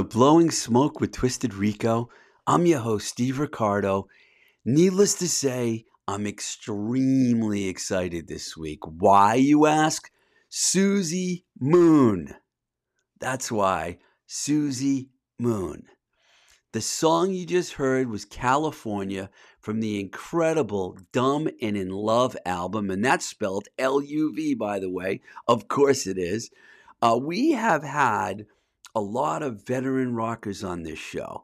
To Blowing Smoke with Twisted Rico. I'm your host, Steve Ricardo. Needless to say, I'm extremely excited this week. Why, you ask? Suzi Moon. That's why. Suzi Moon. The song you just heard was California from the incredible Dumb and in Love album, and that's spelled L U V, by the way. Of course it is. Uh, we have had a lot of veteran rockers on this show.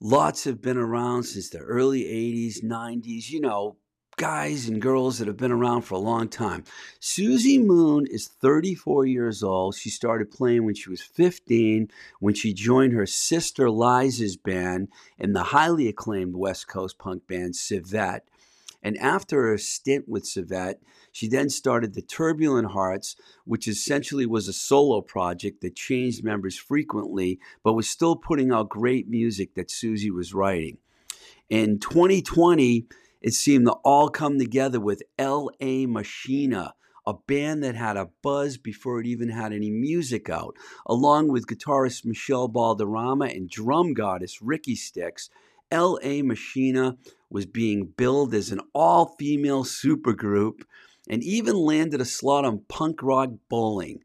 Lots have been around since the early 80s, 90s, you know, guys and girls that have been around for a long time. Suzi Moon is 34 years old. She started playing when she was 15 when she joined her sister Liza's band in the highly acclaimed West Coast punk band Civet. And after a stint with Civet, she then started the Turbulent Hearts, which essentially was a solo project that changed members frequently, but was still putting out great music that Suzi was writing. In 2020, it seemed to all come together with L.A. Machina, a band that had a buzz before it even had any music out, along with guitarist Michelle Balderrama and drum goddess Rikki Styxx. L.A. Machina was being billed as an all female supergroup and even landed a slot on Punk Rock Bowling.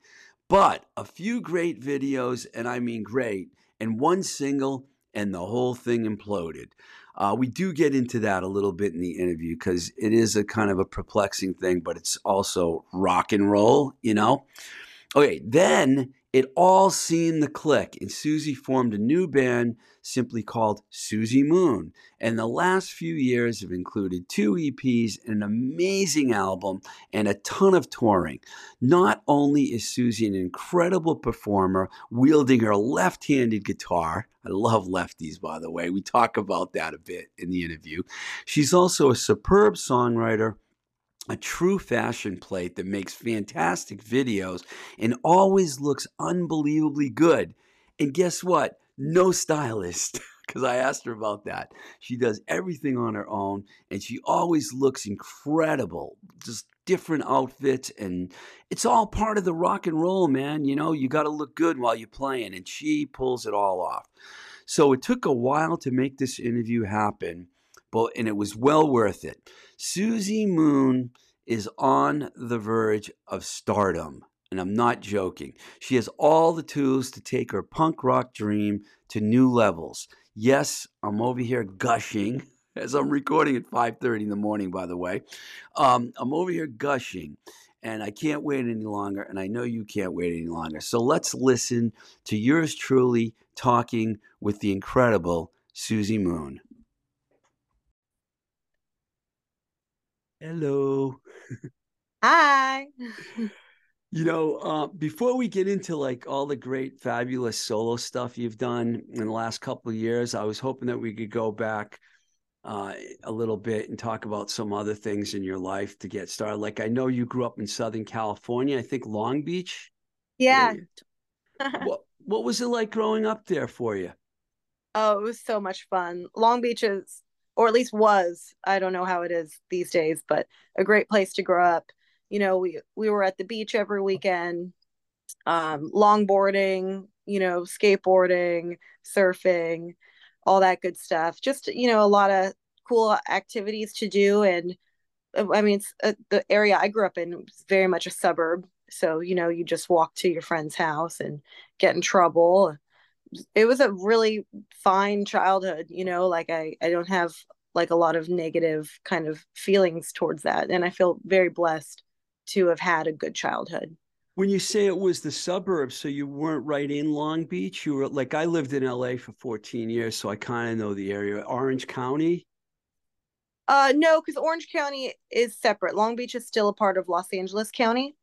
But a few great videos, and I mean great, and one single, and the whole thing imploded. Uh, we do get into that a little bit in the interview because it is a kind of a perplexing thing, but it's also rock and roll, you know? Okay, then it all seemed to click, and Suzi formed a new band simply called Suzi Moon. And the last few years have included two EPs, an amazing album, and a ton of touring. Not only is Suzi an incredible performer, wielding her left handed guitar, I love lefties, by the way. We talk about that a bit in the interview. She's also a superb songwriter a true fashion plate that makes fantastic videos and always looks unbelievably good. And guess what? No stylist. Because I asked her about that. She does everything on her own and she always looks incredible. Just different outfits and it's all part of the rock and roll, man. You know, you got to look good while you're playing and she pulls it all off. So it took a while to make this interview happen, but and it was well worth it. Suzi Moon is on the verge of stardom. And I'm not joking. She has all the tools to take her punk rock dream to new levels. Yes, I'm over here gushing as I'm recording at 5:30 in the morning. By the way, um, I'm over here gushing, and I can't wait any longer. And I know you can't wait any longer. So let's listen to yours truly talking with the incredible Suzi Moon. Hello. Hi. You know, uh, before we get into like all the great, fabulous solo stuff you've done in the last couple of years, I was hoping that we could go back uh, a little bit and talk about some other things in your life to get started. Like, I know you grew up in Southern California, I think Long Beach. Yeah. What What was it like growing up there for you? Oh, it was so much fun. Long Beach is, or at least was, I don't know how it is these days, but a great place to grow up. You know, we we were at the beach every weekend, um, longboarding, you know, skateboarding, surfing, all that good stuff. Just, you know, a lot of cool activities to do. And uh, I mean, it's, uh, the area I grew up in was very much a suburb. So, you know, you just walk to your friend's house and get in trouble. It was a really fine childhood, you know, like I, I don't have like a lot of negative kind of feelings towards that. And I feel very blessed to have had a good childhood. When you say it was the suburbs, so you weren't right in Long Beach. You were like I lived in LA for 14 years, so I kind of know the area. Orange County. Uh, no, because Orange County is separate. Long Beach is still a part of Los Angeles County.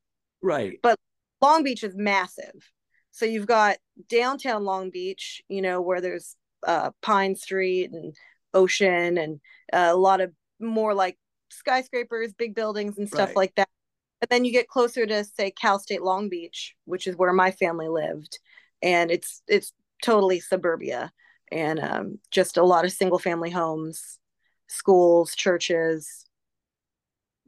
Right. But Long Beach is massive. So you've got downtown Long Beach, you know, where there's uh, Pine Street and Ocean and uh, a lot of more like skyscrapers, big buildings, and stuff Right. like that. But then you get closer to say Cal State Long Beach, which is where my family lived, and it's it's totally suburbia and um, just a lot of single family homes, schools, churches.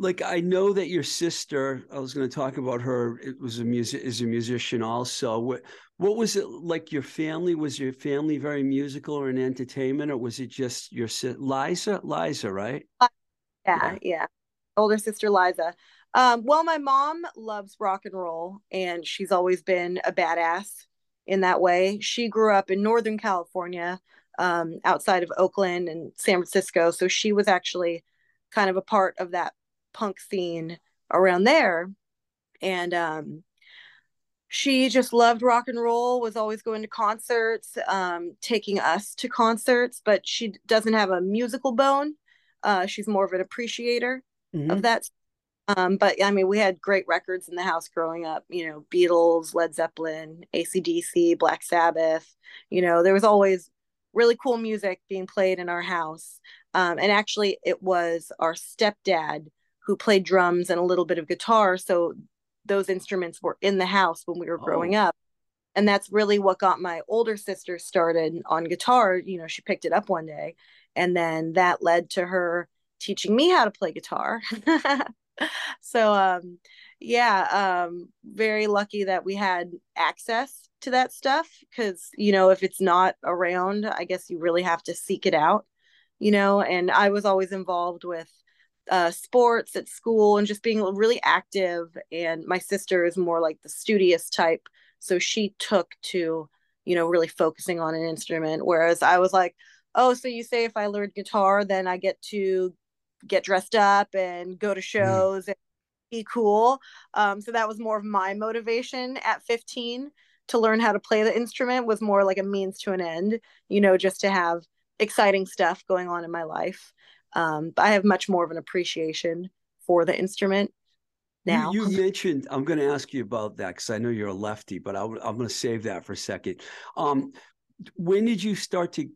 Like I know that your sister, I was going to talk about her. It was a music is a musician also. What what was it like? Your family was your family very musical or in entertainment, or was it just your si- Liza? Liza, right? Yeah, yeah. older sister Liza. Um, well, my mom loves rock and roll, and she's always been a badass in that way. She grew up in Northern California, um, outside of Oakland and San Francisco, so she was actually kind of a part of that punk scene around there. And um, she just loved rock and roll, was always going to concerts, um, taking us to concerts, but she doesn't have a musical bone. Uh, she's more of an appreciator Mhm. of that. Um, but I mean, we had great records in the house growing up, you know, Beatles, Led Zeppelin, ACDC, Black Sabbath. You know, there was always really cool music being played in our house. Um, and actually, it was our stepdad who played drums and a little bit of guitar. So those instruments were in the house when we were growing Oh. up. And that's really what got my older sister started on guitar. You know, she picked it up one day. And then that led to her teaching me how to play guitar. so um yeah, um very lucky that we had access to that stuff because you know, if it's not around, I guess you really have to seek it out, you know, and I was always involved with uh sports at school and just being really active and my sister is more like the studious type so she took to you know really focusing on an instrument whereas I was like oh so you say if I learned guitar then I get to get dressed up and go to shows and be cool. Um, so that was more of my motivation at 15 to learn how to play the instrument was more like a means to an end, you know, just to have exciting stuff going on in my life. Um, but I have much more of an appreciation for the instrument now. You, you mentioned, I'm going to ask you about that because I know you're a lefty, but I, am going to save that for a second. Um, when did you start to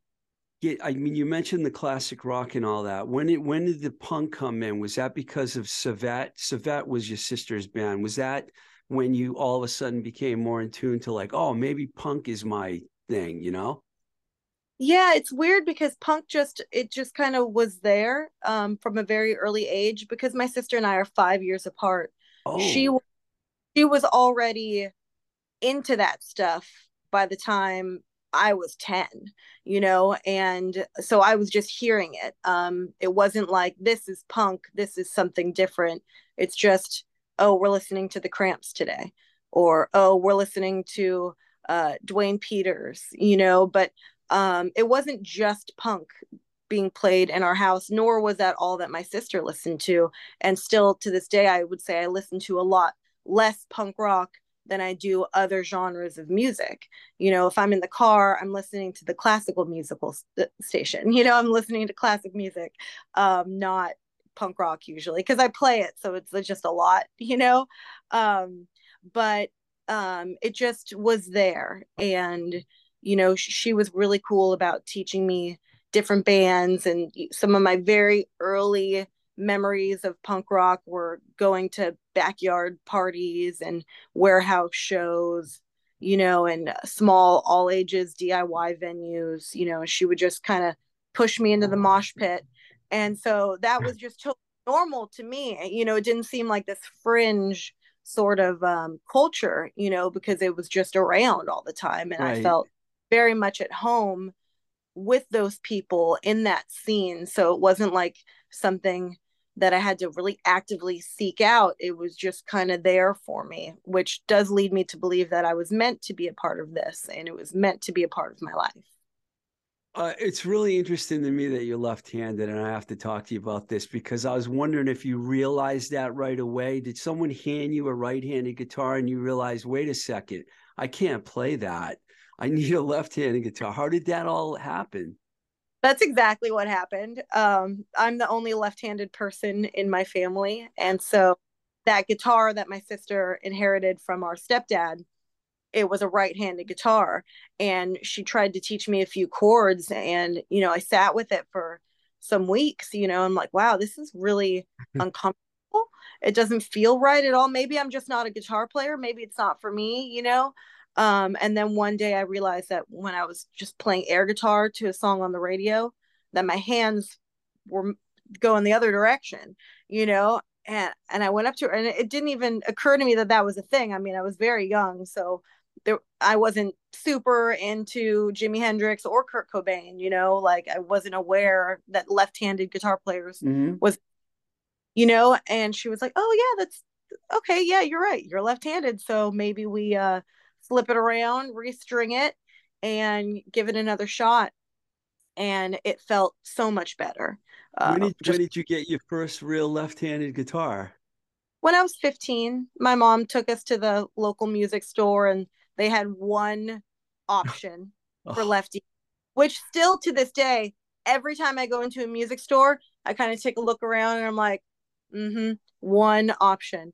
get? I mean, you mentioned the classic rock and all that. When did when did the punk come in? Was that because of Civet? Civet was your sister's band. Was that when you all of a sudden became more in tune to like, oh, maybe punk is my thing? You know? Yeah, it's weird because punk just it just kind of was there um, from a very early age because my sister and I are five years apart. Oh, She she was already into that stuff by the time I was 10, you know, and so I was just hearing it. Um, it wasn't like this is punk, this is something different. It's just, oh, we're listening to the cramps today, or oh, we're listening to uh Duane Peters, you know, but um it wasn't just punk being played in our house, nor was that all that my sister listened to. And still to this day, I would say I listen to a lot less punk rock than I do other genres of music. You know, if I'm in the car, I'm listening to the classical musical st- station. You know, I'm listening to classic music, um, not punk rock usually because I play it, so it's just a lot. You know, um, but um, it just was there, and you know, she was really cool about teaching me different bands and some of my very early memories of punk rock were going to backyard parties and warehouse shows you know and small all ages diy venues you know she would just kind of push me into the mosh pit and so that was just totally normal to me you know it didn't seem like this fringe sort of um, culture you know because it was just around all the time and Right. i felt very much at home with those people in that scene. So it wasn't like something that I had to really actively seek out. It was just kind of there for me, which does lead me to believe that I was meant to be a part of this and it was meant to be a part of my life. Uh, it's really interesting to me that you're left-handed, and I have to talk to you about this because I was wondering if you realized that right away. Did someone hand you a right-handed guitar and you realized, wait a second, I can't play that. I need a left-handed guitar. How did that all happen? That's exactly what happened. Um, I'm the only left-handed person in my family, and so that guitar that my sister inherited from our stepdad, it was a right-handed guitar, and she tried to teach me a few chords, and you know, I sat with it for some weeks. You know, I'm like, wow, this is really uncomfortable. It doesn't feel right at all. Maybe I'm just not a guitar player. Maybe it's not for me. You know. Um, and then one day I realized that when I was just playing air guitar to a song on the radio, that my hands were going the other direction, you know. And and I went up to her, and it didn't even occur to me that that was a thing. I mean, I was very young, so there I wasn't super into Jimi Hendrix or Kurt Cobain, you know. Like I wasn't aware that left-handed guitar players Mhm. you know, and she was like, "Oh yeah, that's okay. Yeah, you're right. You're left-handed, so maybe we uh flip it around, restring it, and give it another shot." And it felt so much better. Uh, when did just when did you get your first real left-handed guitar? when I was 15, my mom took us to the local music store and they had one option for Oh, lefty, which still to this day, every time I go into a music store, I kind of take a look around and I'm like, mm-hmm, one option.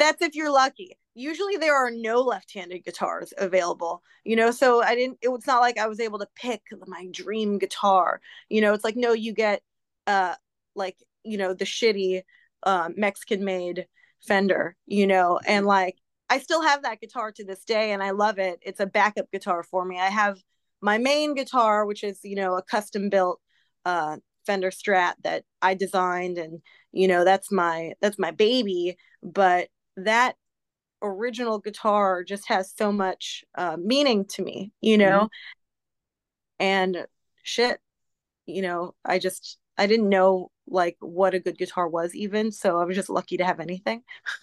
That's if you're lucky. Usually there are no left-handed guitars available, you know, so I didn't, it was not like I was able to pick my dream guitar. You know, it's like, no, you get uh like, you know, the shitty uh, Mexican made Fender, you know, and like I still have that guitar to this day and I love it. It's a backup guitar for me. I have my main guitar, which is, you know, a custom built uh Fender Strat that I designed and you know, that's my that's my baby, but that original guitar just has so much uh meaning to me, you mhm. know, and shit, you know, I just I didn't know like what a good guitar was even, so I was just lucky to have anything.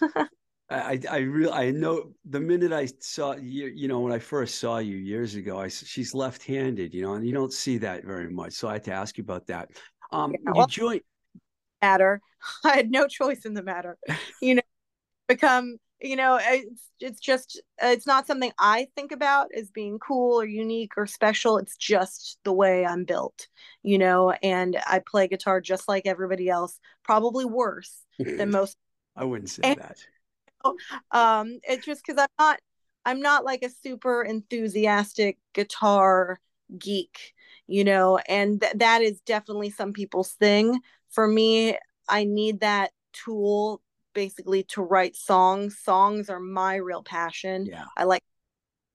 I I I real I know the minute I saw you, you know, when I first saw you years ago, I, she's left-handed, you know, and you don't see that very much. So I had to ask you about that. Um, Yeah, you joined. matter. I had no choice in the matter. You know, become, you know, it's it's just it's not something I think about as being cool or unique or special. It's just the way I'm built, you know, and I play guitar just like everybody else, probably worse than most. I wouldn't say that. um it's just because i'm not i'm not like a super enthusiastic guitar geek you know and th- that is definitely some people's thing for me i need that tool basically to write songs songs are my real passion Yeah. i like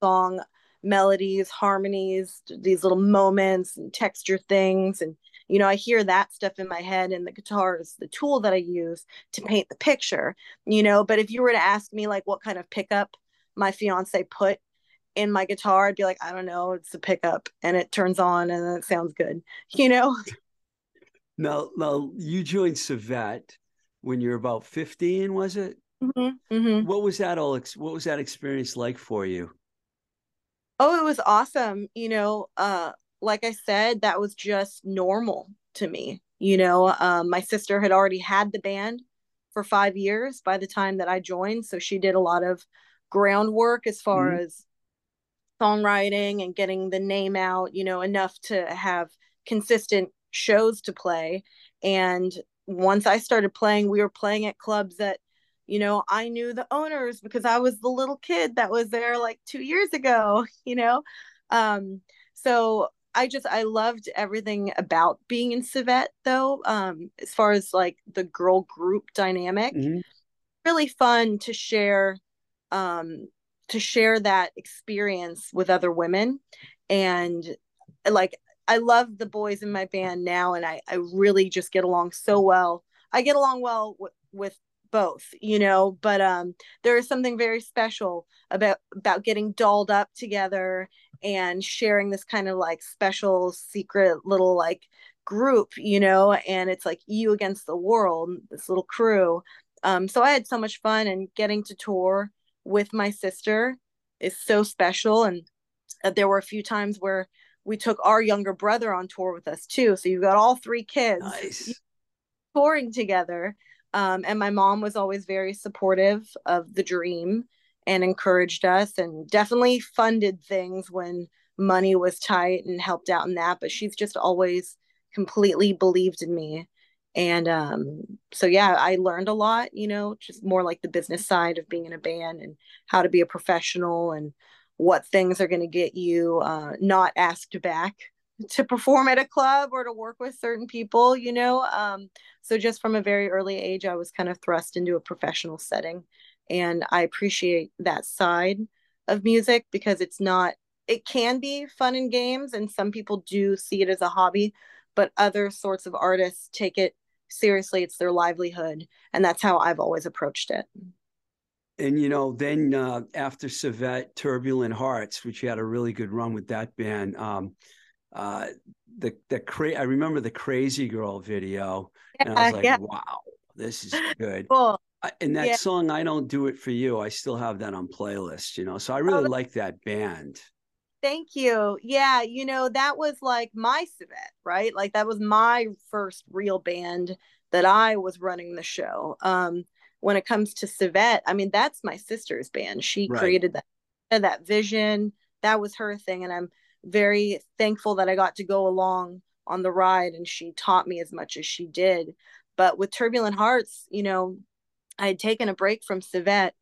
song melodies, harmonies, these little moments and texture things. And, you know, I hear that stuff in my head, and the guitar is the tool that I use to paint the picture, you know. But if you were to ask me, like, what kind of pickup my fiance put in my guitar, I'd be like, I don't know, it's a pickup and it turns on and it sounds good, you know? Now, now you joined Civet when you're about 15, was it? hmm hmm What was that all? What was that experience like for you? Oh, it was awesome. You know, uh, like I said, that was just normal to me. You know, um, my sister had already had the band for five years by the time that I joined. So she did a lot of groundwork as far Mhm. as songwriting and getting the name out, you know, enough to have consistent shows to play. And once I started playing, we were playing at clubs that, you know, I knew the owners because I was the little kid that was there like two years ago, you know. Um, so I just I loved everything about being in Civet though. Um, as far as like the girl group dynamic, Mhm. really fun to share um to share that experience with other women and like I love the boys in my band now and I I really just get along so well. I get along well w- with both, you know, but um there is something very special about about getting dolled up together and sharing this kind of like special secret little like group, you know, and it's like you against the world, this little crew um, so I had so much fun and getting to tour with my sister is so special. And uh, there were a few times where we took our younger brother on tour with us too. So you've got all three kids Nice. touring together. Um, and my mom was always very supportive of the dream and encouraged us and definitely funded things when money was tight and helped out in that. But she's just always completely believed in me. And um, so, yeah, I learned a lot, you know, just more like the business side of being in a band and how to be a professional and what things are going to get you uh, not asked back to perform at a club or to work with certain people, you know. Um, so just from a very early age, I was kind of thrust into a professional setting. And I appreciate that side of music because it's not, it can be fun and games. And some people do see it as a hobby, but other sorts of artists take it seriously. It's their livelihood. And that's how I've always approached it. And you know, then uh, after Civet, Turbulent Hearts, which you had a really good run with that band. Um, uh, the the cra- I remember the Crazy Girl video, and I was like, yeah. wow. this is good. Cool. I- And that Yeah. song, I Don't Do It For You, I still have that on playlist, you know. So I really that- like that band. Thank you. Yeah, you know, that was like my civet, right? Like that was my first real band that I was running the show. Um, when it comes to civet, I mean, that's my sister's band. She Right. created that that vision. That was her thing, and I'm very thankful that I got to go along on the ride and she taught me as much as she did. But with Turbulent Hearts, you know, I had taken a break from civet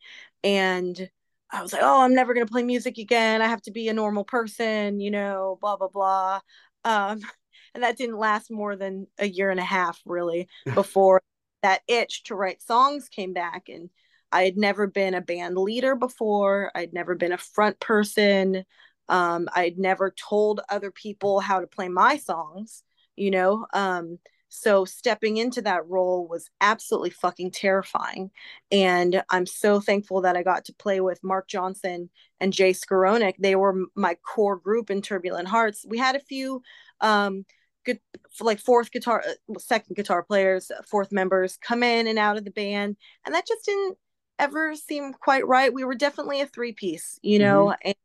and I was like, oh, I'm never going to play music again. I have to be a normal person, you know, blah, blah, blah. Um, and that didn't last more than a year and a half, really, before that itch to write songs came back. And I had never been a band leader before, I'd never been a front person. Um, I'd never told other people how to play my songs, you know. Um, so stepping into that role was absolutely fucking terrifying. And I'm so thankful that I got to play with Mark Johnson and Jay Skoronik. They were my core group in Turbulent Hearts. We had a few um good like fourth guitar uh, second guitar players, fourth members come in and out of the band, and that just didn't ever seem quite right. We were definitely a three piece, you know, and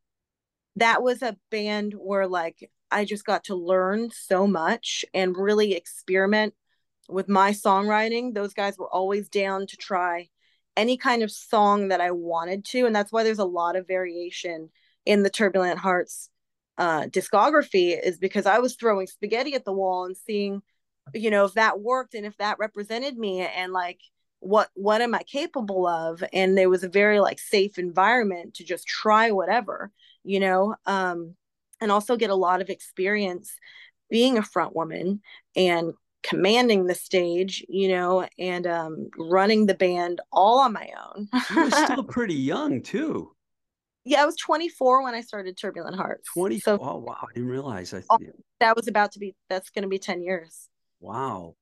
that was a band where like I just got to learn so much and really experiment with my songwriting. Those guys were always down to try any kind of song that I wanted to. And that's why there's a lot of variation in the Turbulent Hearts uh, discography, is because I was throwing spaghetti at the wall and seeing, you know, if that worked and if that represented me and like what what am I capable of? And there was a very like safe environment to just try whatever, you know. Um, and also get a lot of experience being a front woman and commanding the stage, you know, and um, running the band all on my own. You were still pretty young too. Yeah, I was 24 when I started Turbulent Hearts. 20. So oh, wow. I didn't realize. I, Oh. that was about to be, that's going to be 10 years. wow.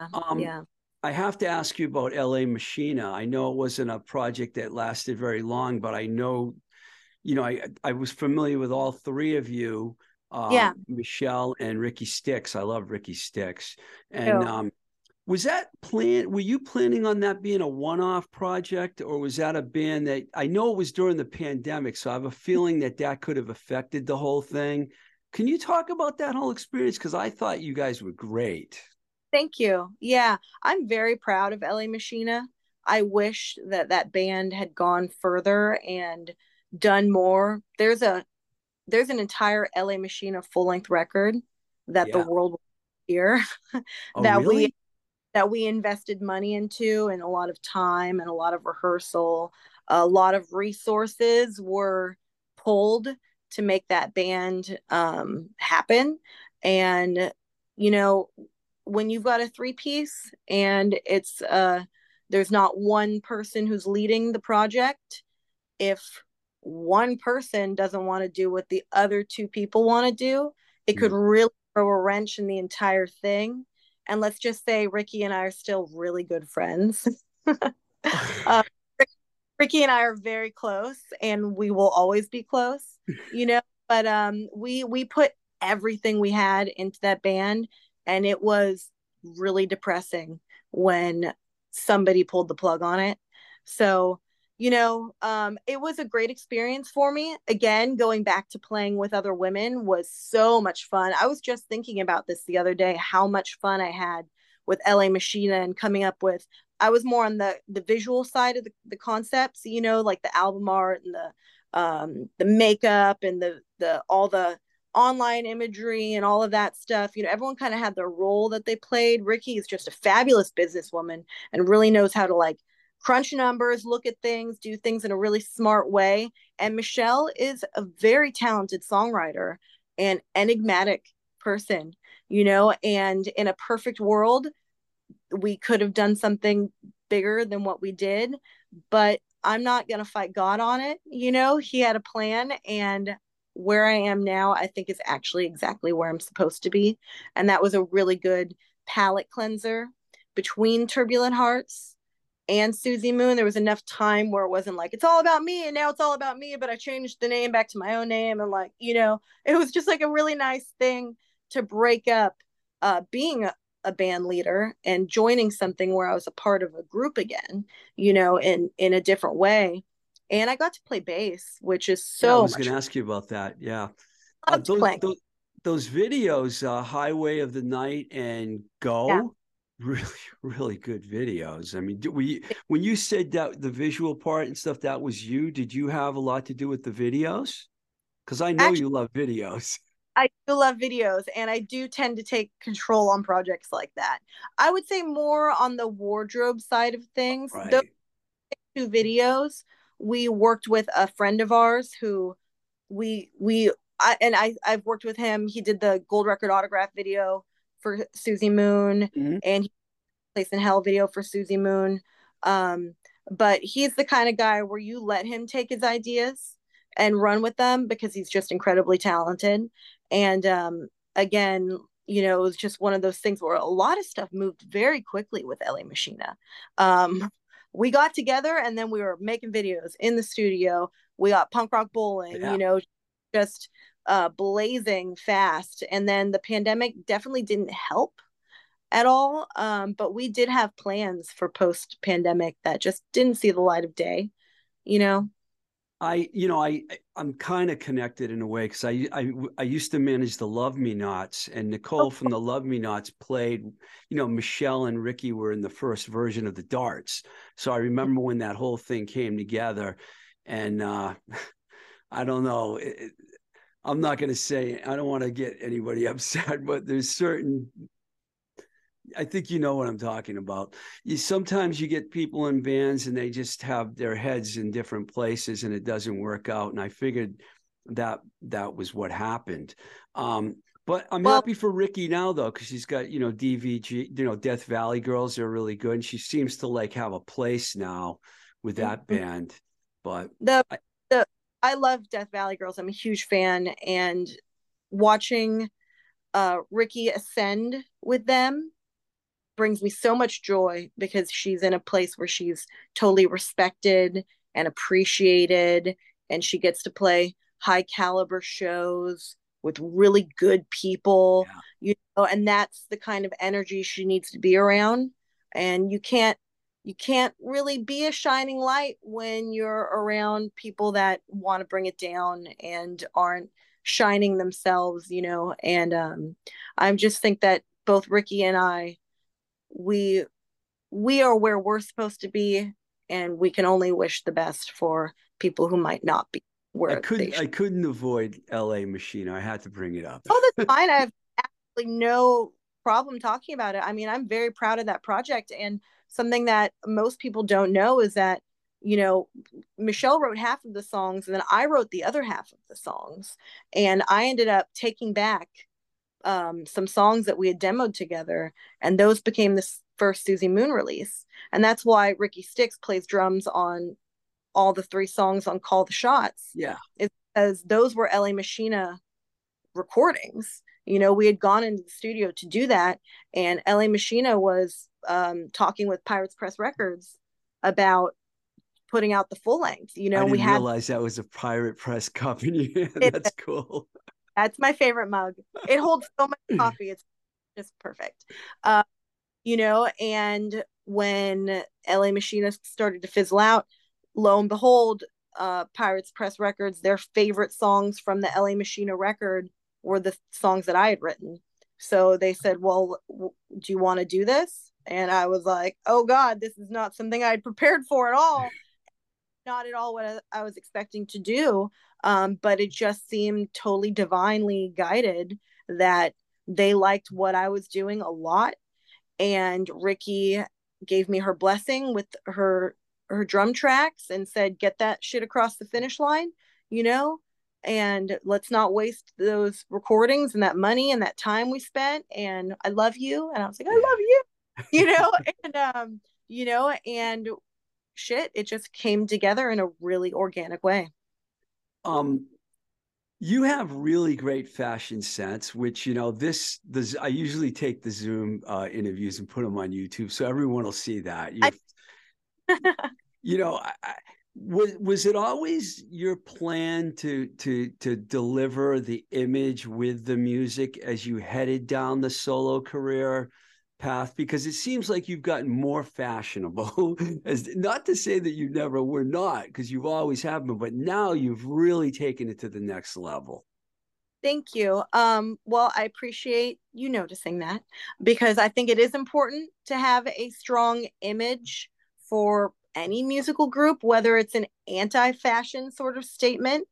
Yeah. Um, yeah. I have to ask you about LA Machina. I know it wasn't a project that lasted very long, but I know, you know, I I was familiar with all three of you. Um, Yeah. Michelle and Rikki Styxx. I love Rikki Styxx. And um, was that plan? Were you planning on that being a one-off project, or was that a band that I know it was during the pandemic? So I have a feeling that that could have affected the whole thing. Can you talk about that whole experience? Because I thought you guys were great. Thank you. Yeah, I'm very proud of LA Machina. I wish that that band had gone further and done more. There's a there's an entire LA Machina full length record that Yeah. the world will hear Oh, that really? we that we invested money into and a lot of time and a lot of rehearsal. A lot of resources were pulled to make that band um, happen. And you know, when you've got a three piece and it's uh there's not one person who's leading the project if one person doesn't want to do what the other two people want to do it could really throw a wrench in the entire thing and let's just say rikki and i are still really good friends. Uh, rikki and i are very close and we will always be close you know but um we we put everything we had into that band and it was really depressing when somebody pulled the plug on it. So you know um it was a great experience for me again going back to playing with other women was so much fun i was just thinking about this the other day how much fun i had with la machina and coming up with i was more on the the visual side of the, the concepts you know like the album art and the um the makeup and the the all the online imagery and all of that stuff. You know, everyone kind of had their role that they played. Rikki is just a fabulous businesswoman and really knows how to like crunch numbers, look at things, do things in a really smart way. And Michelle is a very talented songwriter and enigmatic person, you know, and in a perfect world, we could have done something bigger than what we did, but I'm not going to fight God on it. You know, he had a plan and where I am now, I think is actually exactly where I'm supposed to be. And that was a really good palate cleanser between Turbulent Hearts and Suzi Moon. There was enough time where it wasn't like, it's all about me and now it's all about me, but I changed the name back to my own name. And like, you know, it was just like a really nice thing to break up uh, being a, a band leader and joining something where I was a part of a group again, you know, in in a different way. And I got to play bass, which is so. yeah, I was going to ask you about that. Yeah, uh, those, those those videos, uh, Highway of the Night and Go. Yeah. Really, really good videos. I mean, do we when you said that the visual part and stuff, that was you. Did you have a lot to do with the videos? Because I know Actu- you love videos. I do love videos and I do tend to take control on projects like that. I would say more on the wardrobe side of things. Right. Those two videos, we worked with a friend of ours who we we I, and I I've worked with him. He did the gold record autograph video for Suzi Moon Mhm. and Place in Hell video for Suzi Moon. Um, but he's the kind of guy where you let him take his ideas and run with them because he's just incredibly talented. And um, again, you know, it was just one of those things where a lot of stuff moved very quickly with LA Machina. Um, we got together and then we were making videos in the studio. We got punk rock bowling, Yeah. you know, just uh, blazing fast. And then the pandemic definitely didn't help at all. Um, but we did have plans for post pandemic that just didn't see the light of day, you know? I, you know, I I'm kind of connected in a way because I, I I used to manage the Love Me Nots, and Nicole from the Love Me Nots played. You know, Michelle and Rikki were in the first version of the Darts, so I remember when that whole thing came together, and uh, I don't know. It, it- I'm not going to say. I don't want to get anybody upset, but there's certain. I think you know what I'm talking about you sometimes you get people in bands and they just have their heads in different places and it doesn't work out and i figured that that was what happened um but i'm Well- happy for rikki now though because she's got you know dvg you know death valley girls are really good and she seems to like have a place now with that Mhm. band but the I- I love Death Valley Girls. I'm a huge fan, and watching uh, Rikki ascend with them brings me so much joy because she's in a place where she's totally respected and appreciated, and she gets to play high caliber shows with really good people. You know, and that's the kind of energy she needs to be around. And you can't you can't really be a shining light when you're around people that want to bring it down and aren't shining themselves you know and um i just think that both rikki and i we we are where we're supposed to be and we can only wish the best for people who might not be where i couldn't i couldn't avoid la machina. I had to bring it up. Oh that's fine. I have absolutely no problem talking about it. I mean i'm very proud of that project and something that most people don't know is that you know michelle wrote half of the songs and then i wrote the other half of the songs. And i ended up taking back um, some songs that we had demoed together and those became the first suzi moon release. And that's why rikki styxx plays drums on all the three songs on call the shots. Yeah. Because those were la machina recordings. You know we had gone into the studio to do that and la machina was um, talking with pirates press records about putting out the full length you know we had realize that was a pirate press company. That's cool. That's my favorite mug. It holds so much coffee it's just perfect. Uh, you know and when la machina started to fizzle out lo and behold uh, pirates press records their favorite songs from the la machina record were the songs that i had written. So they said well w- do you want to do this and i was like oh god this is not something i'd prepared for at all not at all what I- i was expecting to do um, but it just seemed totally divinely guided that they liked what I was doing a lot. And Rikki gave me her blessing with her her drum tracks and said, "Get that shit across the finish line," you know. And let's not waste those recordings and that money and that time we spent. And I love you. And I was like, I love you, you know. and um, you know, and shit, it just came together in a really organic way. um you have really great fashion sense which you know this this i usually take the zoom uh interviews and put them on youtube so everyone will see that you, I- you know I, I, was was it always your plan to to to deliver the image with the music as you headed down the solo career path because it seems like you've gotten more fashionable as not to say that you never were not because you've always have been but now you've really taken it to the next level Thank you. Um, well, I appreciate you noticing that because I think it is important to have a strong image for any musical group, whether it's an anti fashion sort of statement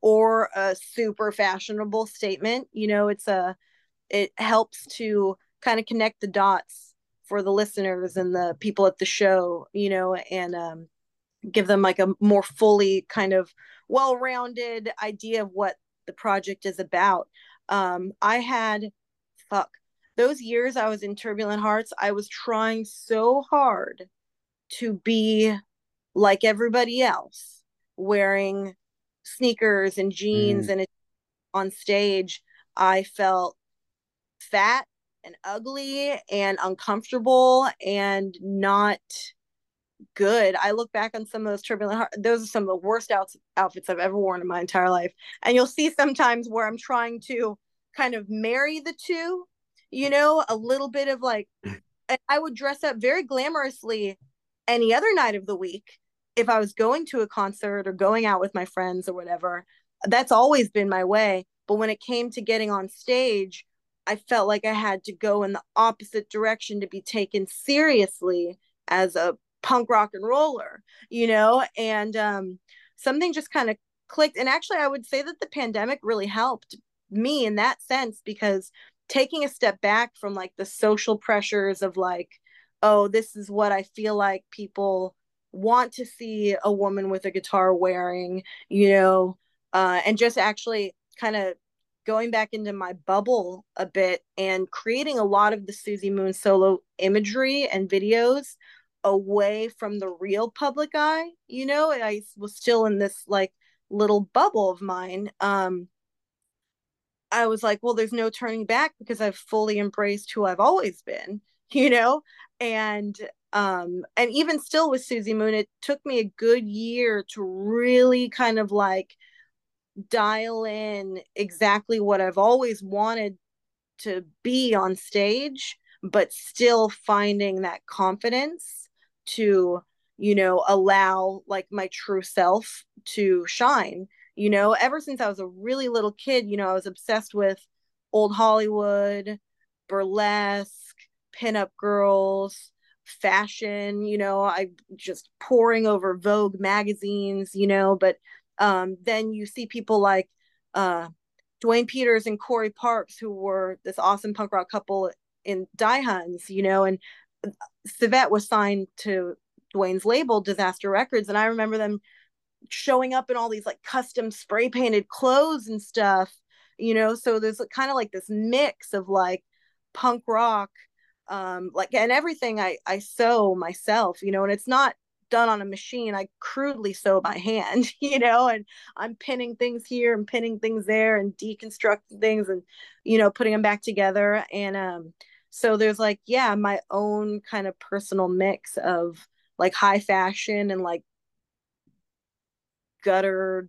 or a super fashionable statement. You know, it's a, it helps to kind of connect the dots for the listeners and the people at the show, you know, and um, give them like a more fully kind of well rounded idea of what the project is about. Um, I had, fuck, those years I was in Turbulent Hearts, I was trying so hard to be like everybody else, wearing sneakers and jeans mm. and on stage. I felt fat and ugly and uncomfortable and not good. I look back on some of those turbulent, heart. those are some of the worst outs, outfits I've ever worn in my entire life. And you'll see sometimes where I'm trying to kind of marry the two, you know, a little bit of like, I would dress up very glamorously any other night of the week if I was going to a concert or going out with my friends or whatever. That's always been my way. But when it came to getting on stage, I felt like I had to go in the opposite direction to be taken seriously as a punk rock and roller, you know, and um, something just kind of clicked. And actually, I would say that the pandemic really helped me in that sense because taking a step back from like the social pressures of like, oh, this is what I feel like people want to see a woman with a guitar wearing, you know, uh, and just actually kind of going back into my bubble a bit and creating a lot of the Suzi Moon solo imagery and videos away from the real public eye you know i was still in this like little bubble of mine um i was like well there's no turning back because i've fully embraced who i've always been you know? And um and even still with Suzi moon it took me a good year to really kind of like dial in exactly what i've always wanted to be on stage but still finding that confidence to you know allow like my true self to shine. You know ever since i was a really little kid you know i was obsessed with old hollywood burlesque pinup girls fashion you know i just pouring over vogue magazines you know but um then you see people like uh Duane Peters and Corey Parks, who were this awesome punk rock couple in Die Hunns, you know, and Civet was signed to Duane's label, Disaster Records, and I remember them showing up in all these like custom spray painted clothes and stuff, you know. So there's kind of like this mix of like punk rock, um, like and everything I I sew myself, you know, and it's not done on a machine. I crudely sew by hand, you know, and I'm pinning things here and pinning things there and deconstructing things and you know putting them back together and um so there's like yeah my own kind of personal mix of like high fashion and like gutter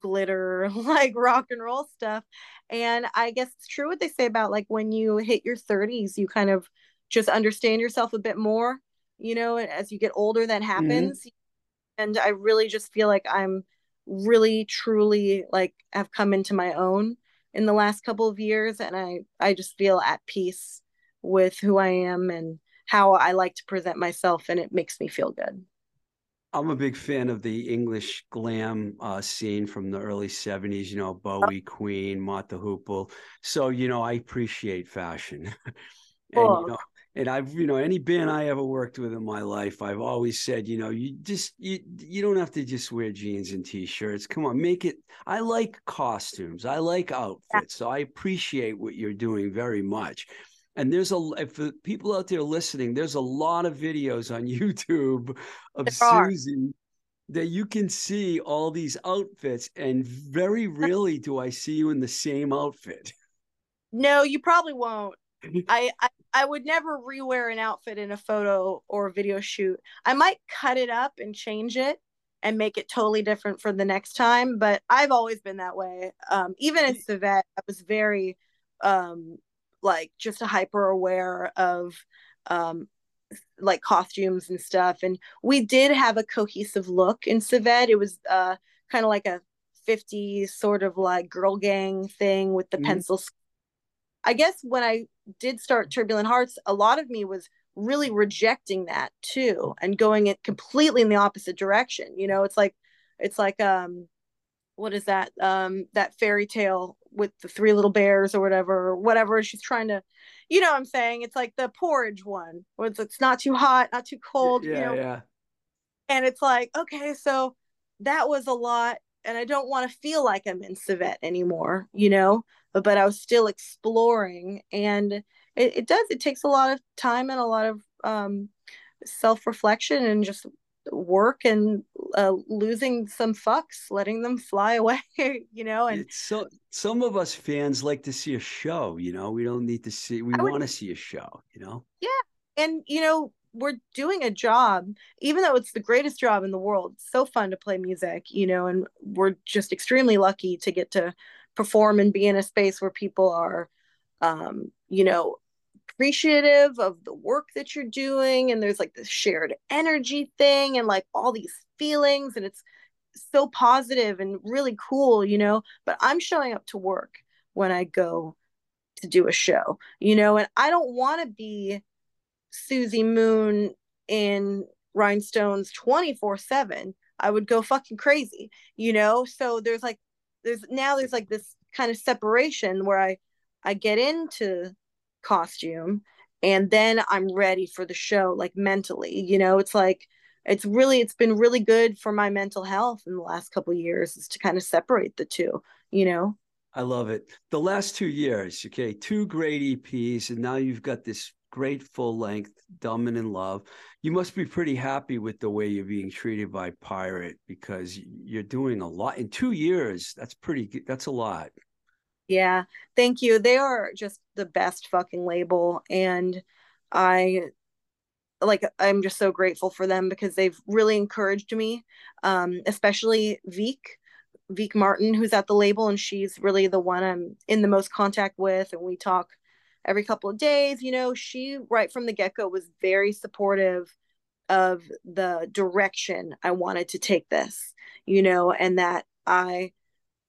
glitter like rock and roll stuff and i guess it's true what they say about like when you hit your 30s you kind of just understand yourself a bit more you know as you get older that mm-hmm. happens mm-hmm. and i really just feel like i'm really truly like have come into my own in the last couple of years and i i just feel at peace with who I am and how I like to present myself, and it makes me feel good. I'm a big fan of the English glam uh, scene from the early 70s, you know, Bowie, Queen, Mott the Hoople. So, you know, I appreciate fashion. and, cool. you know, and I've, you know, any band I ever worked with in my life, I've always said, you know, you just, you, you don't have to just wear jeans and t-shirts. Come on, make it. I like costumes. I like outfits. So I appreciate what you're doing very much. And there's a for people out there listening, there's a lot of videos on YouTube of Suzi that you can see all these outfits, and very rarely do I see you in the same outfit. No, you probably won't. I, I I would never rewear an outfit in a photo or video shoot. I might cut it up and change it and make it totally different for the next time. But I've always been that way. Um, even in Civet, I was very um, like just a hyper aware of um like costumes and stuff and we did have a cohesive look in Civet. It was uh kind of like a 50s sort of like girl gang thing with the Mhm. pencils. I guess when I did start Turbulent Hearts, a lot of me was really rejecting that too and going it completely in the opposite direction. You know, it's like it's like um what is that? Um that fairy tale with the three little bears or whatever, or whatever. She's trying to you know what I'm saying? It's like the porridge one, where it's, it's not too hot, not too cold, yeah, you know, yeah. and it's like okay so that was a lot and i don't want to feel like i'm in civet anymore you know but, but i was still exploring and it, it does it takes a lot of time and a lot of um, self-reflection and just work and uh, losing some fucks letting them fly away you know and It's so some of us fans like to see a show, you know. We don't need to see we want to see a show, you know. Yeah, and you know we're doing a job even though it's the greatest job in the world so fun to play music you know and we're just extremely lucky to get to perform and be in a space where people are um you know appreciative of the work that you're doing and there's like this shared energy thing and like all these feelings and it's so positive and really cool you know but i'm showing up to work when i go to do a show you know and i don't want to be Suzi Moon in Rhinestones 24 7, I would go fucking crazy, you know? So there's like, there's now there's like this kind of separation where I, I get into costume and then I'm ready for the show, like mentally, you know? It's like, it's really, it's been really good for my mental health in the last couple years is to kind of separate the two, you know? I love it. The last two years, okay, two great EPs, and now you've got this great full length, Dumb and in Love. You must be pretty happy with the way you're being treated by Pirate because you're doing a lot in two years. That's pretty good. That's a lot. Yeah, thank you. They are just the best fucking label. And I like I'm just so grateful for them because they've really encouraged me. Um, especially Vique, Vique Martin, who's at the label, and she's really the one I'm in the most contact with, and we talk every couple of days. You know, she right from the get-go was very supportive of the direction I wanted to take this, you know, and that I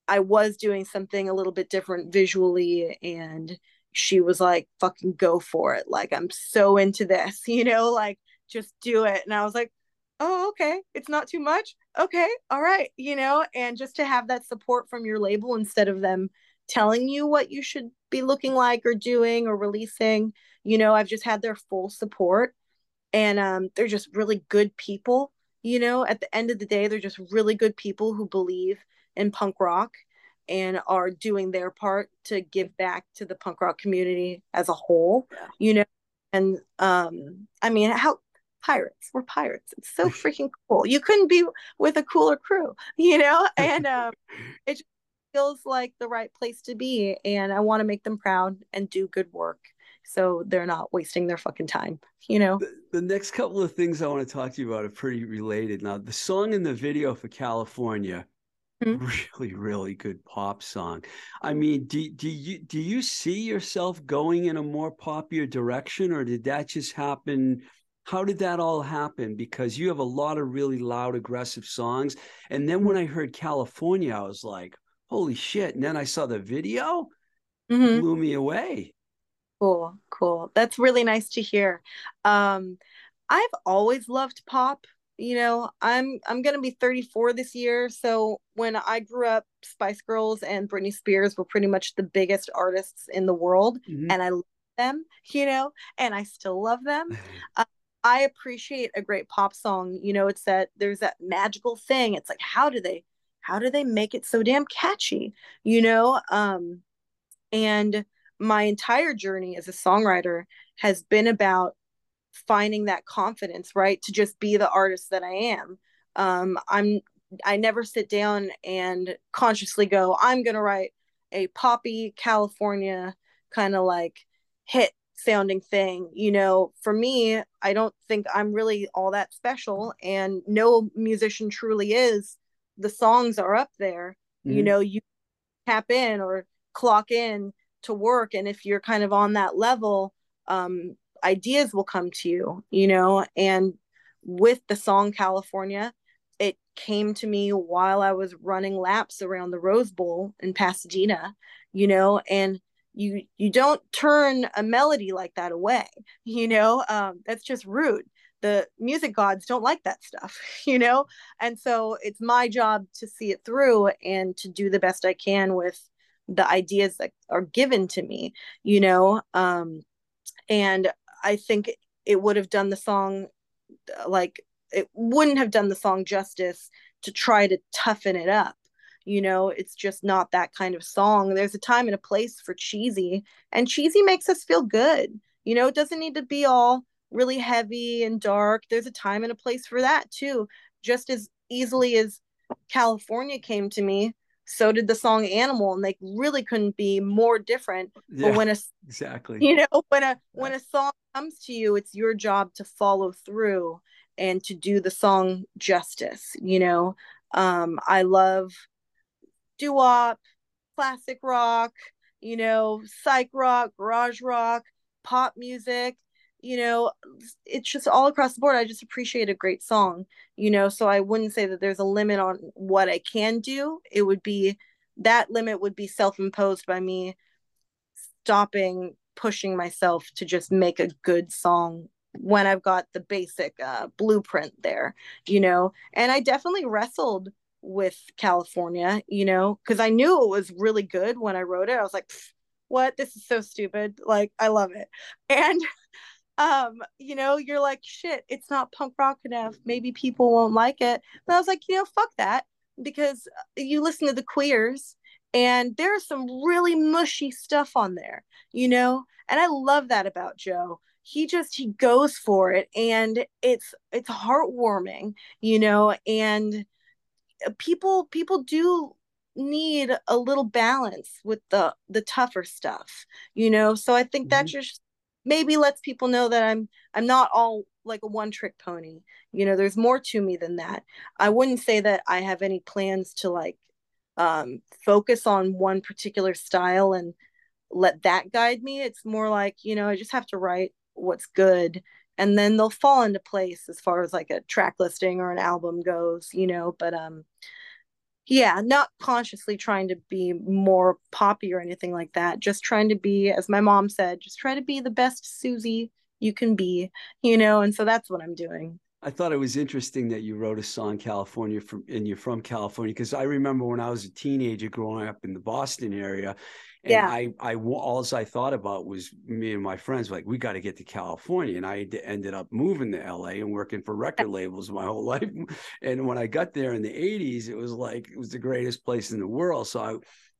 I was doing something a little bit different visually and she was like fucking go for it. Like I'm so into this you know like just do it. And I was like oh okay. It's not too much? Okay. All right. You know and just to have that support from your label instead of them telling you what you should be looking like or doing or releasing. You know I've just had their full support and um they're just really good people. You know at the end of the day they're just really good people who believe in punk rock and are doing their part to give back to the punk rock community as a whole. Yeah. you know and um i mean how pirates we're pirates. It's so freaking cool. You couldn't be with a cooler crew you know? And um it just feels like the right place to be and i want to make them proud and do good work so they're not wasting their fucking time you know The, the next couple of things I want to talk to you about are pretty related. Now, the song in the video for California, Mhm. really, really good pop song. I mean, do, do you do you see yourself going in a more popular direction, or did that just happen? How did that all happen? Because you have a lot of really loud, aggressive songs. And then when I heard California, I was like, holy shit. And then I saw the video, Mhm. blew me away. Cool, cool. That's really nice to hear. Um, I've always loved pop. You know, I'm I'm gonna be 34 this year, so when I grew up, Spice Girls and Britney Spears were pretty much the biggest artists in the world, Mhm. and I love them, you know, and I still love them. I appreciate a great pop song. You know, it's that there's that magical thing. It's like how do they how do they make it so damn catchy? You know, um and my entire journey as a songwriter has been about finding that confidence, right? To just be the artist that I am. Um I'm I never sit down and consciously go, I'm going to write a poppy California kind of like hit sounding thing. You know, for me, I don't think I'm really all that special, and no musician truly is. The songs are up there. You Mhm. know, you tap in or clock in to work and if you're kind of on that level um ideas will come to you you know and with the song california it came to me while i was running laps around the rose bowl in pasadena you know and you you don't turn a melody like that away you know um that's just rude the music gods don't like that stuff you know? And so it's my job to see it through and to do the best i can with the ideas that are given to me you know? Um and i think it would have done the song like it wouldn't have done the song justice to try to toughen it up you know? It's just not that kind of song. There's a time and a place for cheesy and cheesy makes us feel good you know? It doesn't need to be all really heavy and dark there's a time and a place for that too just as easily as california came to me so did the song animal and they really couldn't be more different Yeah, but when a exactly. you know when a when a song comes to you it's your job to follow through and to do the song justice you know um i love doo-wop classic rock you know psych rock garage rock pop music you know it's just all across the board i just appreciate a great song you know so i wouldn't say that there's a limit on what i can do it would be that limit would be self-imposed by me stopping pushing myself to just make a good song when I've got the basic uh, blueprint there, you know. And I definitely wrestled with California, you know, because I knew it was really good when I wrote it. I was like, what? This is so stupid. Like, I love it. And, um, you know, you're like, shit, it's not punk rock enough. Maybe people won't like it. But I was like, you know, fuck that. Because you listen to the queers and there's some really mushy stuff on there, you know? And I love that about Joe he just he goes for it and it's it's heartwarming you know and people people do need a little balance with the the tougher stuff you know so i think that Mhm. just maybe lets people know that i'm i'm not all like a one trick pony. You know there's more to me than that. I wouldn't say that i have any plans to like um focus on one particular style and let that guide me. It's more like you know i just have to write what's good and then they'll fall into place as far as like a track listing or an album goes you know but um yeah not consciously trying to be more poppy or anything like that just trying to be as my mom said just try to be the best suzi you can be you know and so that's what i'm doing. I thought it was interesting that you wrote a song California from and you're from California because I remember when I was a teenager growing up in the Boston area and Yeah. I I all I thought about was me and my friends like we got to get to California and I ended up moving to LA and working for record labels my whole life and when I got there in the 80s it was like it was the greatest place in the world so I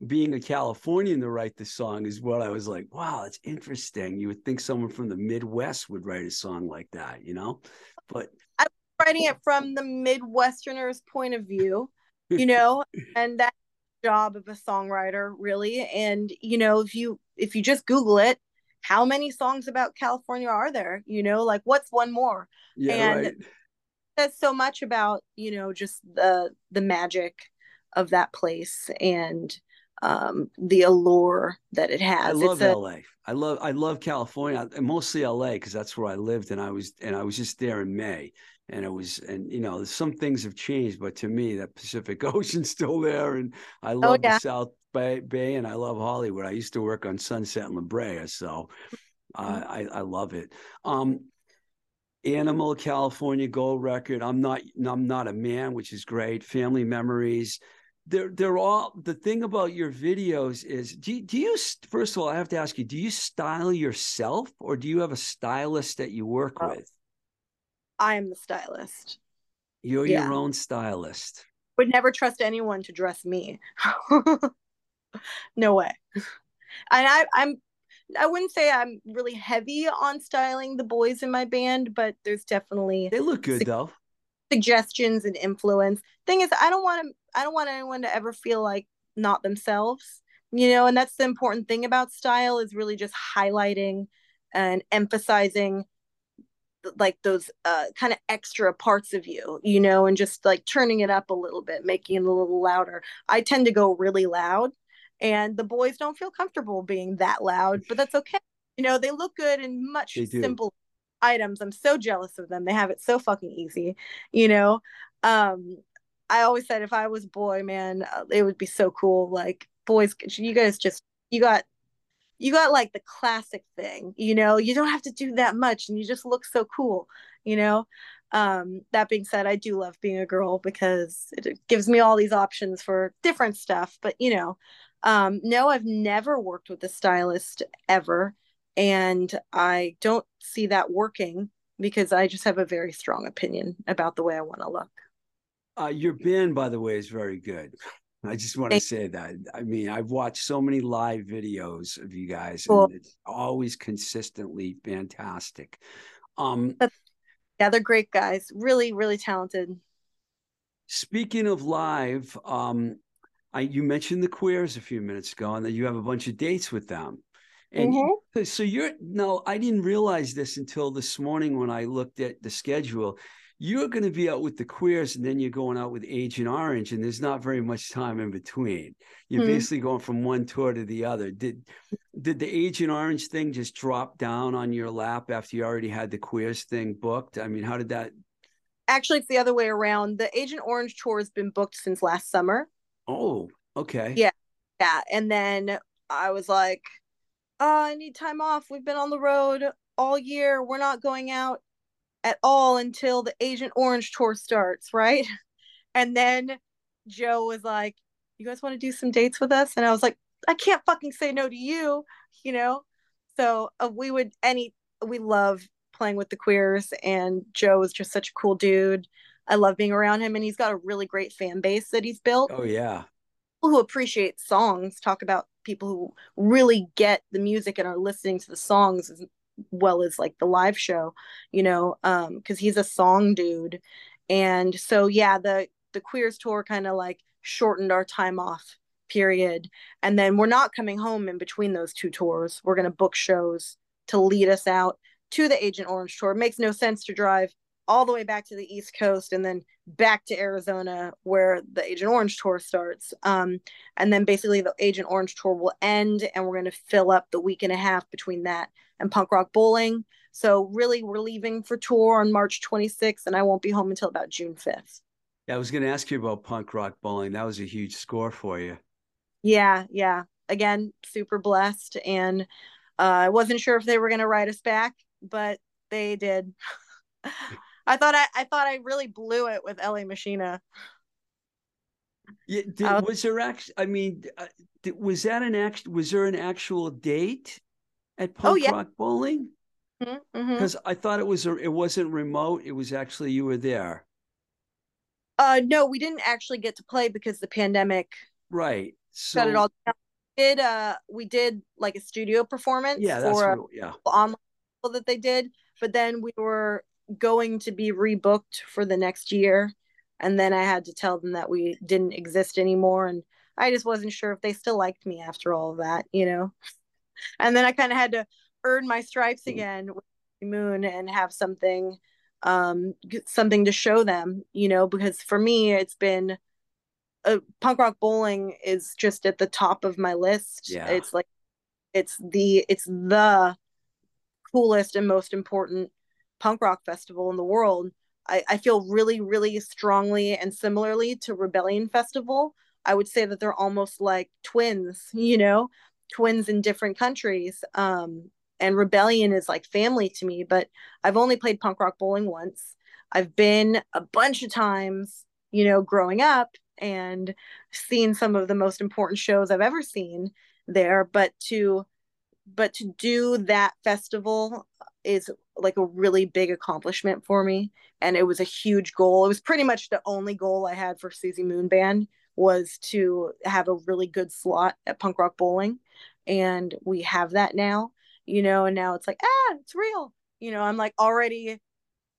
being a Californian to write the song is what I was like wow it's interesting you would think someone from the Midwest would write a song like that you know but I'm writing it from the midwesterner's point of view you know and that's the job of a songwriter really. And you know if you if you just google it how many songs about california are there? You know like what's one more? Yeah And right. says so much about you know just the the magic of that place and um the allure that it has. I love a, LA. I love I love California, and mostly LA because that's where I lived, and I was and I was just there in May, and it was and you know some things have changed, but to me that Pacific Ocean's still there, and I love yeah. the South Bay, Bay, and I love Hollywood. I used to work on Sunset and La Brea, so uh, I I love it. Um, Animal California Gold Record. I'm not I'm not a man, which is great. Family Memories. They're they're all the thing about your videos is do you, do you first of all I have to ask you do you style yourself or do you have a stylist that you work Oh. with? I am the stylist You're Yeah. your own stylist. would never trust anyone to dress me no way and i i'm i wouldn't say i'm really heavy on styling the boys in my band but there's definitely They look good Sig- though. suggestions and influence thing is i don't want to i don't want anyone to ever feel like not themselves you know and that's the important thing about style is really just highlighting and emphasizing like those uh kind of extra parts of you you know and just like turning it up a little bit making it a little louder i tend to go really loud and the boys don't feel comfortable being that loud, but that's okay. You know, they look good in much simple items. I'm so jealous of them. They have it so fucking easy, you know. Um I always said if I was boy, man, uh, it would be so cool. Like boys, you guys just you got you got like the classic thing, you know. You don't have to do that much, and you just look so cool, you know. Um, that being said, I do love being a girl because it gives me all these options for different stuff. But you know, um, no, I've never worked with a stylist ever, and I don't see that working because I just have a very strong opinion about the way I want to look. Uh, your band, by the way, is very good. I just want to say that. I mean, I've watched so many live videos of you guys, Cool. and it's always consistently fantastic. Um, Yeah, they're great guys, really, really talented. speaking of live, um, I you mentioned the queers a few minutes ago, and that you have a bunch of dates with them. And Mhm. so you're no, I didn't realize this until this morning when I looked at the schedule. You're going to be out with the queers, and then you're going out with Agent Orange, and there's not very much time in between. You're Hmm. basically going from one tour to the other. Did did the Agent Orange thing just drop down on your lap after you already had the queers thing booked? I mean, how did that? Actually, it's the other way around. The Agent Orange tour has been booked since last summer. Oh, okay. Yeah. Yeah. And then I was like, oh, I need time off. We've been on the road all year. We're not going out at all until the Agent Orange tour starts, right? And then Joe was like, You guys want to do some dates with us? And I was like, I can't fucking say no to you, you know? So uh, we would, any, we love playing with the queers, and Joe is just such a cool dude. I love being around him, and he's got a really great fan base that he's built Oh yeah. people who appreciate songs talk about people who really get the music and are listening to the songs well as like the live show you know um because he's a song dude. And so yeah the the queers tour kind of like shortened our time off period. And then we're not coming home in between those two tours. We're going to book shows to lead us out to the agent orange tour. It makes no sense to drive all the way back to the east coast and then back to Arizona where the Agent Orange tour starts. Um, and then basically the Agent Orange tour will end and we're going to fill up the week and a half between that and Punk Rock Bowling. So really we're leaving for tour on March 26th and I won't be home until about June 5th. Yeah, I was going to ask you about punk rock bowling. That was a huge score for you. Yeah, yeah. Again, super blessed and uh, I wasn't sure if they were going to write us back, but they did. I thought I, I thought I really blew it with LA Machina. Yeah, did, Uh, was there actually? I mean, uh, was that an act? Was there an actual date at Punk Oh, yeah. Rock Bowling? Mhm, Hmm. mhm. Because I thought it was a, it wasn't remote. It was actually you were there, Uh, no, we didn't actually get to play because the pandemic right? So shut it all down. We did uh we did like a studio performance yeah, that's for yeah. online that they did, but then we were going to be rebooked for the next year, and then I had to tell them that we didn't exist anymore, and I just wasn't sure if they still liked me after all of that, you know. And then I kind of had to earn my stripes Mm. again with Moon and have something um something to show them, you know, because for me it's been uh, punk rock bowling is just at the top of my list. Yeah. It's like it's the it's the coolest and most important punk rock festival in the world. I, I feel really, really strongly and similarly to Rebellion Festival. I would say that they're almost like twins, you know, twins in different countries. Um, and Rebellion is like family to me, but I've only played punk rock bowling once. I've been a bunch of times, you know, growing up and seen some of the most important shows I've ever seen there. But to but to do that festival is like a really big accomplishment for me and it was a huge goal. It was pretty much the only goal i had for suzi moon band was to have a really good slot at punk rock bowling and we have that now you know and now it's like ah it's real. You know i'm like already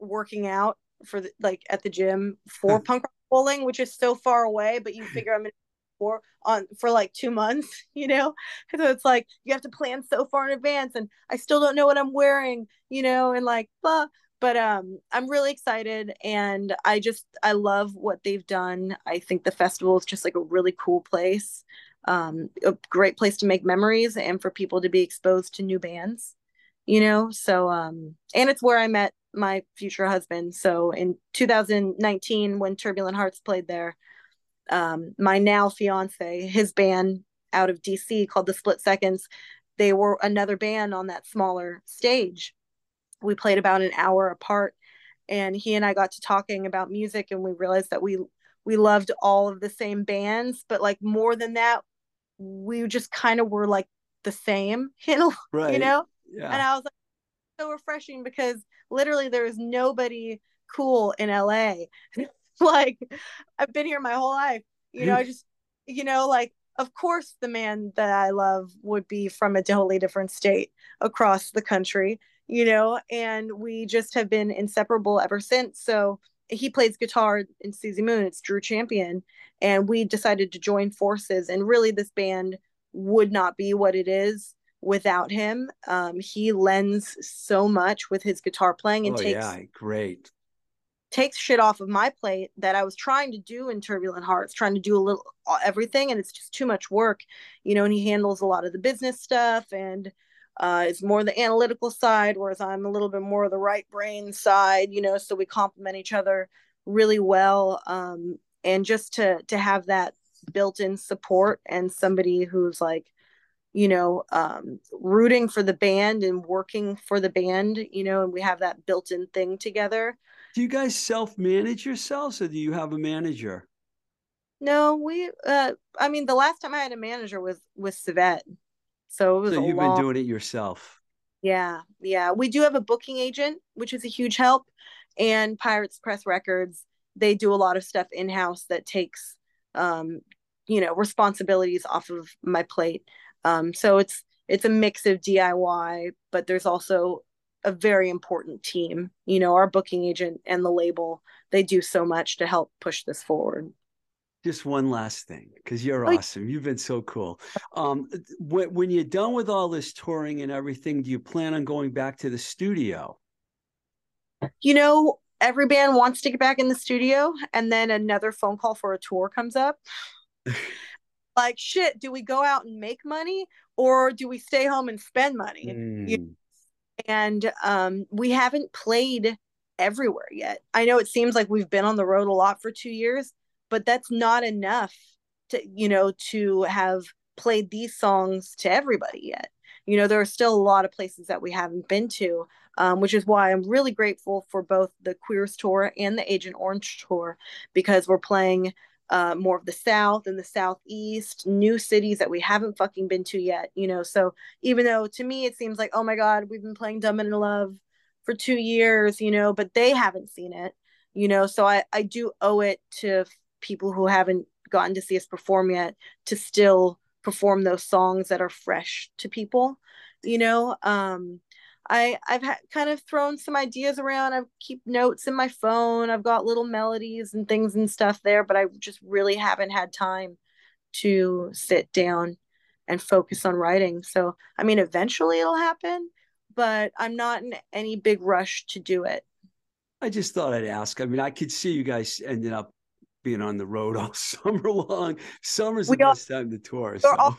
working out for the, like at the gym for punk rock bowling which is so far away but you figure i'm in for on for like two months you know? So it's like you have to plan so far in advance and i still don't know what i'm wearing you know and like blah. But um i'm really excited and i just i love what they've done. I think the festival is just like a really cool place um, a great place to make memories and for people to be exposed to new bands you know? So um and it's where i met my future husband. So in 2019 when turbulent hearts played there um my now fiance his band out of dc called the split seconds they were another band on that smaller stage we played about an hour apart and he and i got to talking about music and we realized that we we loved all of the same bands but like more than that we just kind of were like the same you know Right. you know Yeah. and I was like, so refreshing because literally there is nobody cool in LA. like I've been here my whole life. You know, I just you know, like of course the man that I love would be from a totally different state across the country, you know, and we just have been inseparable ever since. So he plays guitar in Suzi Moon, it's Drew Champion, and we decided to join forces and really this band would not be what it is without him. Um, he lends so much with his guitar playing and oh takes yeah, great. Takes shit off of my plate that I was trying to do in Turbulent Hearts, trying to do a little everything, and it's just too much work, you know. And he handles a lot of the business stuff and uh, is more the analytical side, whereas I'm a little bit more of the right brain side, you know. So we complement each other really well, um, and just to to have that built-in support and somebody who's like you know um rooting for the band and working for the band you know and we have that built-in thing together Do you guys self-manage yourselves or do you have a manager? no we uh i mean the last time i had a manager was with Civet. so it was So you've long been doing it yourself. yeah yeah we do have a booking agent which is a huge help and pirates press records they do a lot of stuff in-house that takes um you know responsibilities off of my plate um so it's it's a mix of diy but there's also a very important team you know our booking agent and the label they do so much to help push this forward Just one last thing, because you're Oh, awesome. You've been so cool. Um, when, when you're done with all this touring and everything, do you plan on going back to the studio? you know every band wants to get back in the studio and then another phone call for a tour comes up like shit do we go out and make money or do we stay home and spend money? Mm, and um we haven't played everywhere yet. I know it seems like we've been on the road a lot for two years but that's not enough to you know to have played these songs to everybody yet. You know there are still a lot of places that we haven't been to um, which is why i'm really grateful for both the queers tour and the agent orange tour because we're playing uh, more of the south and the southeast new cities that we haven't fucking been to yet you know? So even though to me it seems like oh my god we've been playing dumb and in love for two years you know but they haven't seen it you know? So i i do owe it to people who haven't gotten to see us perform yet to still perform those songs that are fresh to people you know? Um I I've ha- kind of thrown some ideas around. I keep notes in my phone. I've got little melodies and things and stuff there, but I just really haven't had time to sit down and focus on writing. So, I mean, eventually it'll happen, but I'm not in any big rush to do it. I just thought I'd ask. I mean, I could see you guys ending up being on the road all summer long. Summer's the We all- best time to tour. We're So. all-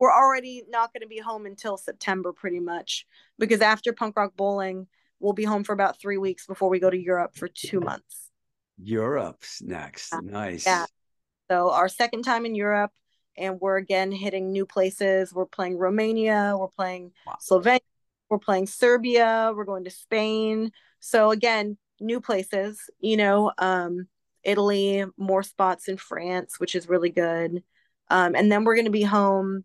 We're already not going to be home until September, pretty much, because after Punk Rock Bowling, we'll be home for about three weeks before we go to Europe for two months. Europe's next. Nice. Yeah. So our second time in Europe, and we're again hitting new places. We're playing Romania, we're playing Wow. Slovenia, we're playing Serbia, we're going to Spain. So again, new places, you know, um, Italy, more spots in France, which is really good. Um, and then we're going to be home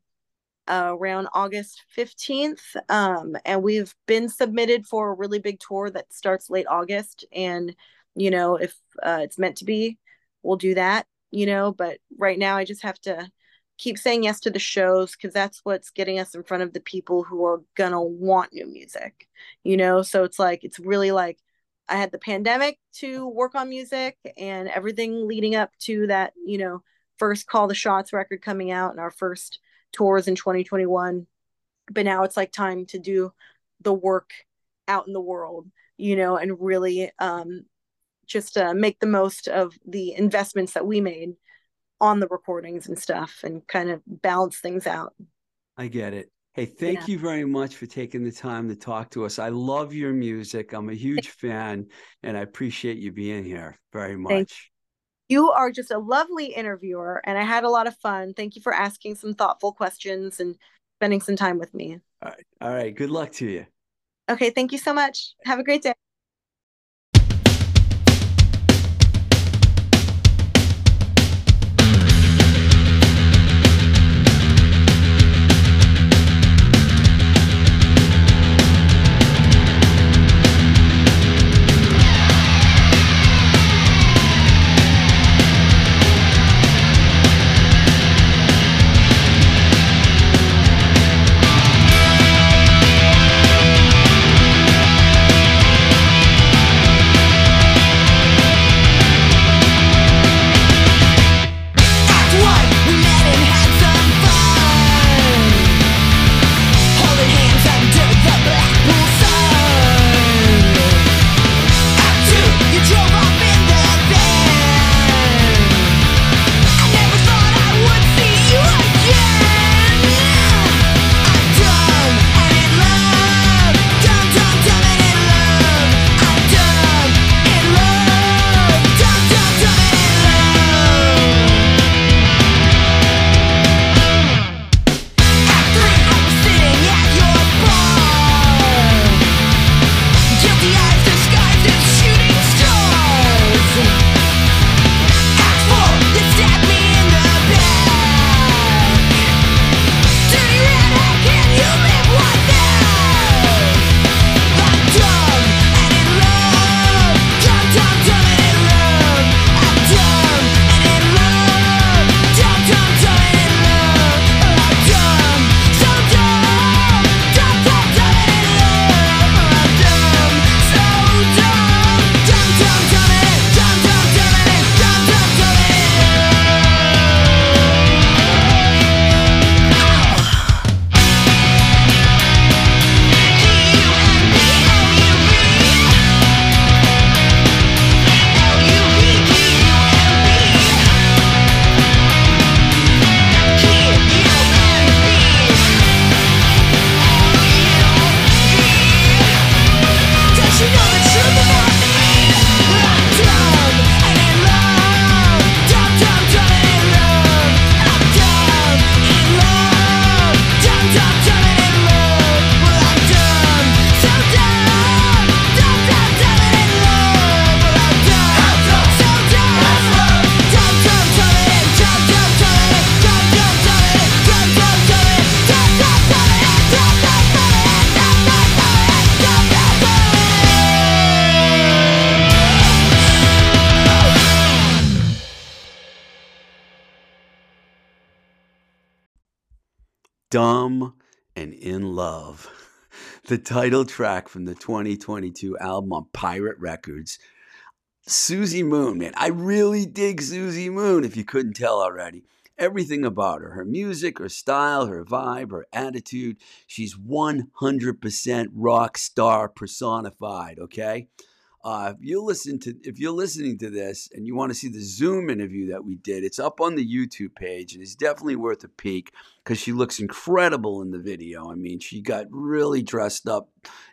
uh, around August 15th. Um, and we've been submitted for a really big tour that starts late August. And, you know, if uh, it's meant to be, we'll do that, you know. But right now, I just have to keep saying yes to the shows because that's what's getting us in front of the people who are gonna want new music, you know. So it's like, it's really like, I had the pandemic to work on music and everything leading up to that, you know, first Call the Shots record coming out and our first tours in 2021 but now it's like time to do the work out in the world you know and really um just uh, make the most of the investments that we made on the recordings and stuff and kind of balance things out. I get it. Hey, thank Yeah. you very much for taking the time to talk to us. I love your music. I'm a huge fan, and I appreciate you being here very much. You are just a lovely interviewer, and I had a lot of fun. Thank you for asking some thoughtful questions and spending some time with me. All right. All right. Good luck to you. Okay, thank you so much. Have a great day. And in Love. The title track from the 2022 album on Pirate Records. Suzi Moon, man. I really dig Suzi Moon, if you couldn't tell already. Everything about her her music, her style, her vibe, her attitude. She's 100% rock star personified, okay? Uh, if you listen to if you're listening to this and you want to see the Zoom interview that we did, it's up on the YouTube page and it's definitely worth a peek because she looks incredible in the video. I mean, she got really dressed up.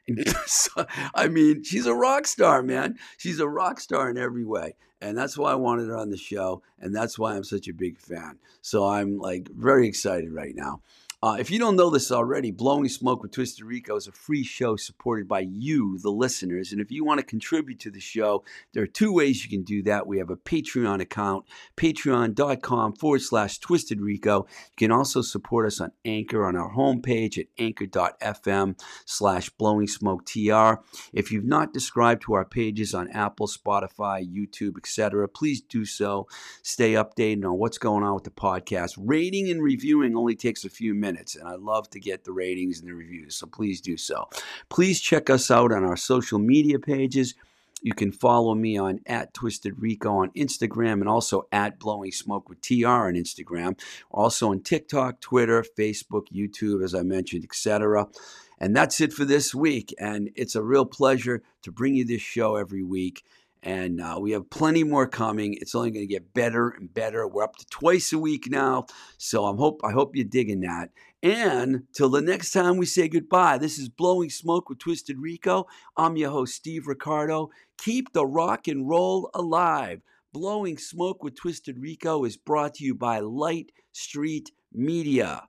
I mean, she's a rock star, man. She's a rock star in every way. And that's why I wanted her on the show. And that's why I'm such a big fan. So I'm like very excited right now. Uh, if you don't know this already, Blowing Smoke with Twisted Rico is a free show supported by you, the listeners. And if you want to contribute to the show, there are two ways you can do that. We have a Patreon account, patreon.com forward slash Twisted Rico. You can also support us on Anchor on our homepage at anchor.fm slash Blowing Smoke TR. If you've not subscribed to our pages on Apple, Spotify, YouTube, etc., please do so. Stay updated on what's going on with the podcast. Rating and reviewing only takes a few minutes, and I love to get the ratings and the reviews, so please do so. Please check us out on our social media pages. You can follow me on at Twisted Rico on Instagram and also at Blowing Smoke with TR on Instagram. Also on TikTok, Twitter, Facebook, YouTube, as I mentioned, etc. And that's it for this week. And it's a real pleasure to bring you this show every week. And uh, we have plenty more coming. It's only going to get better and better. We're up to twice a week now, so I'm hope I hope you're digging that. And till the next time we say goodbye, this is Blowing Smoke with Twisted Rico. I'm your host, Steve Ricardo. Keep the rock and roll alive. Blowing Smoke with Twisted Rico is brought to you by Light Street Media.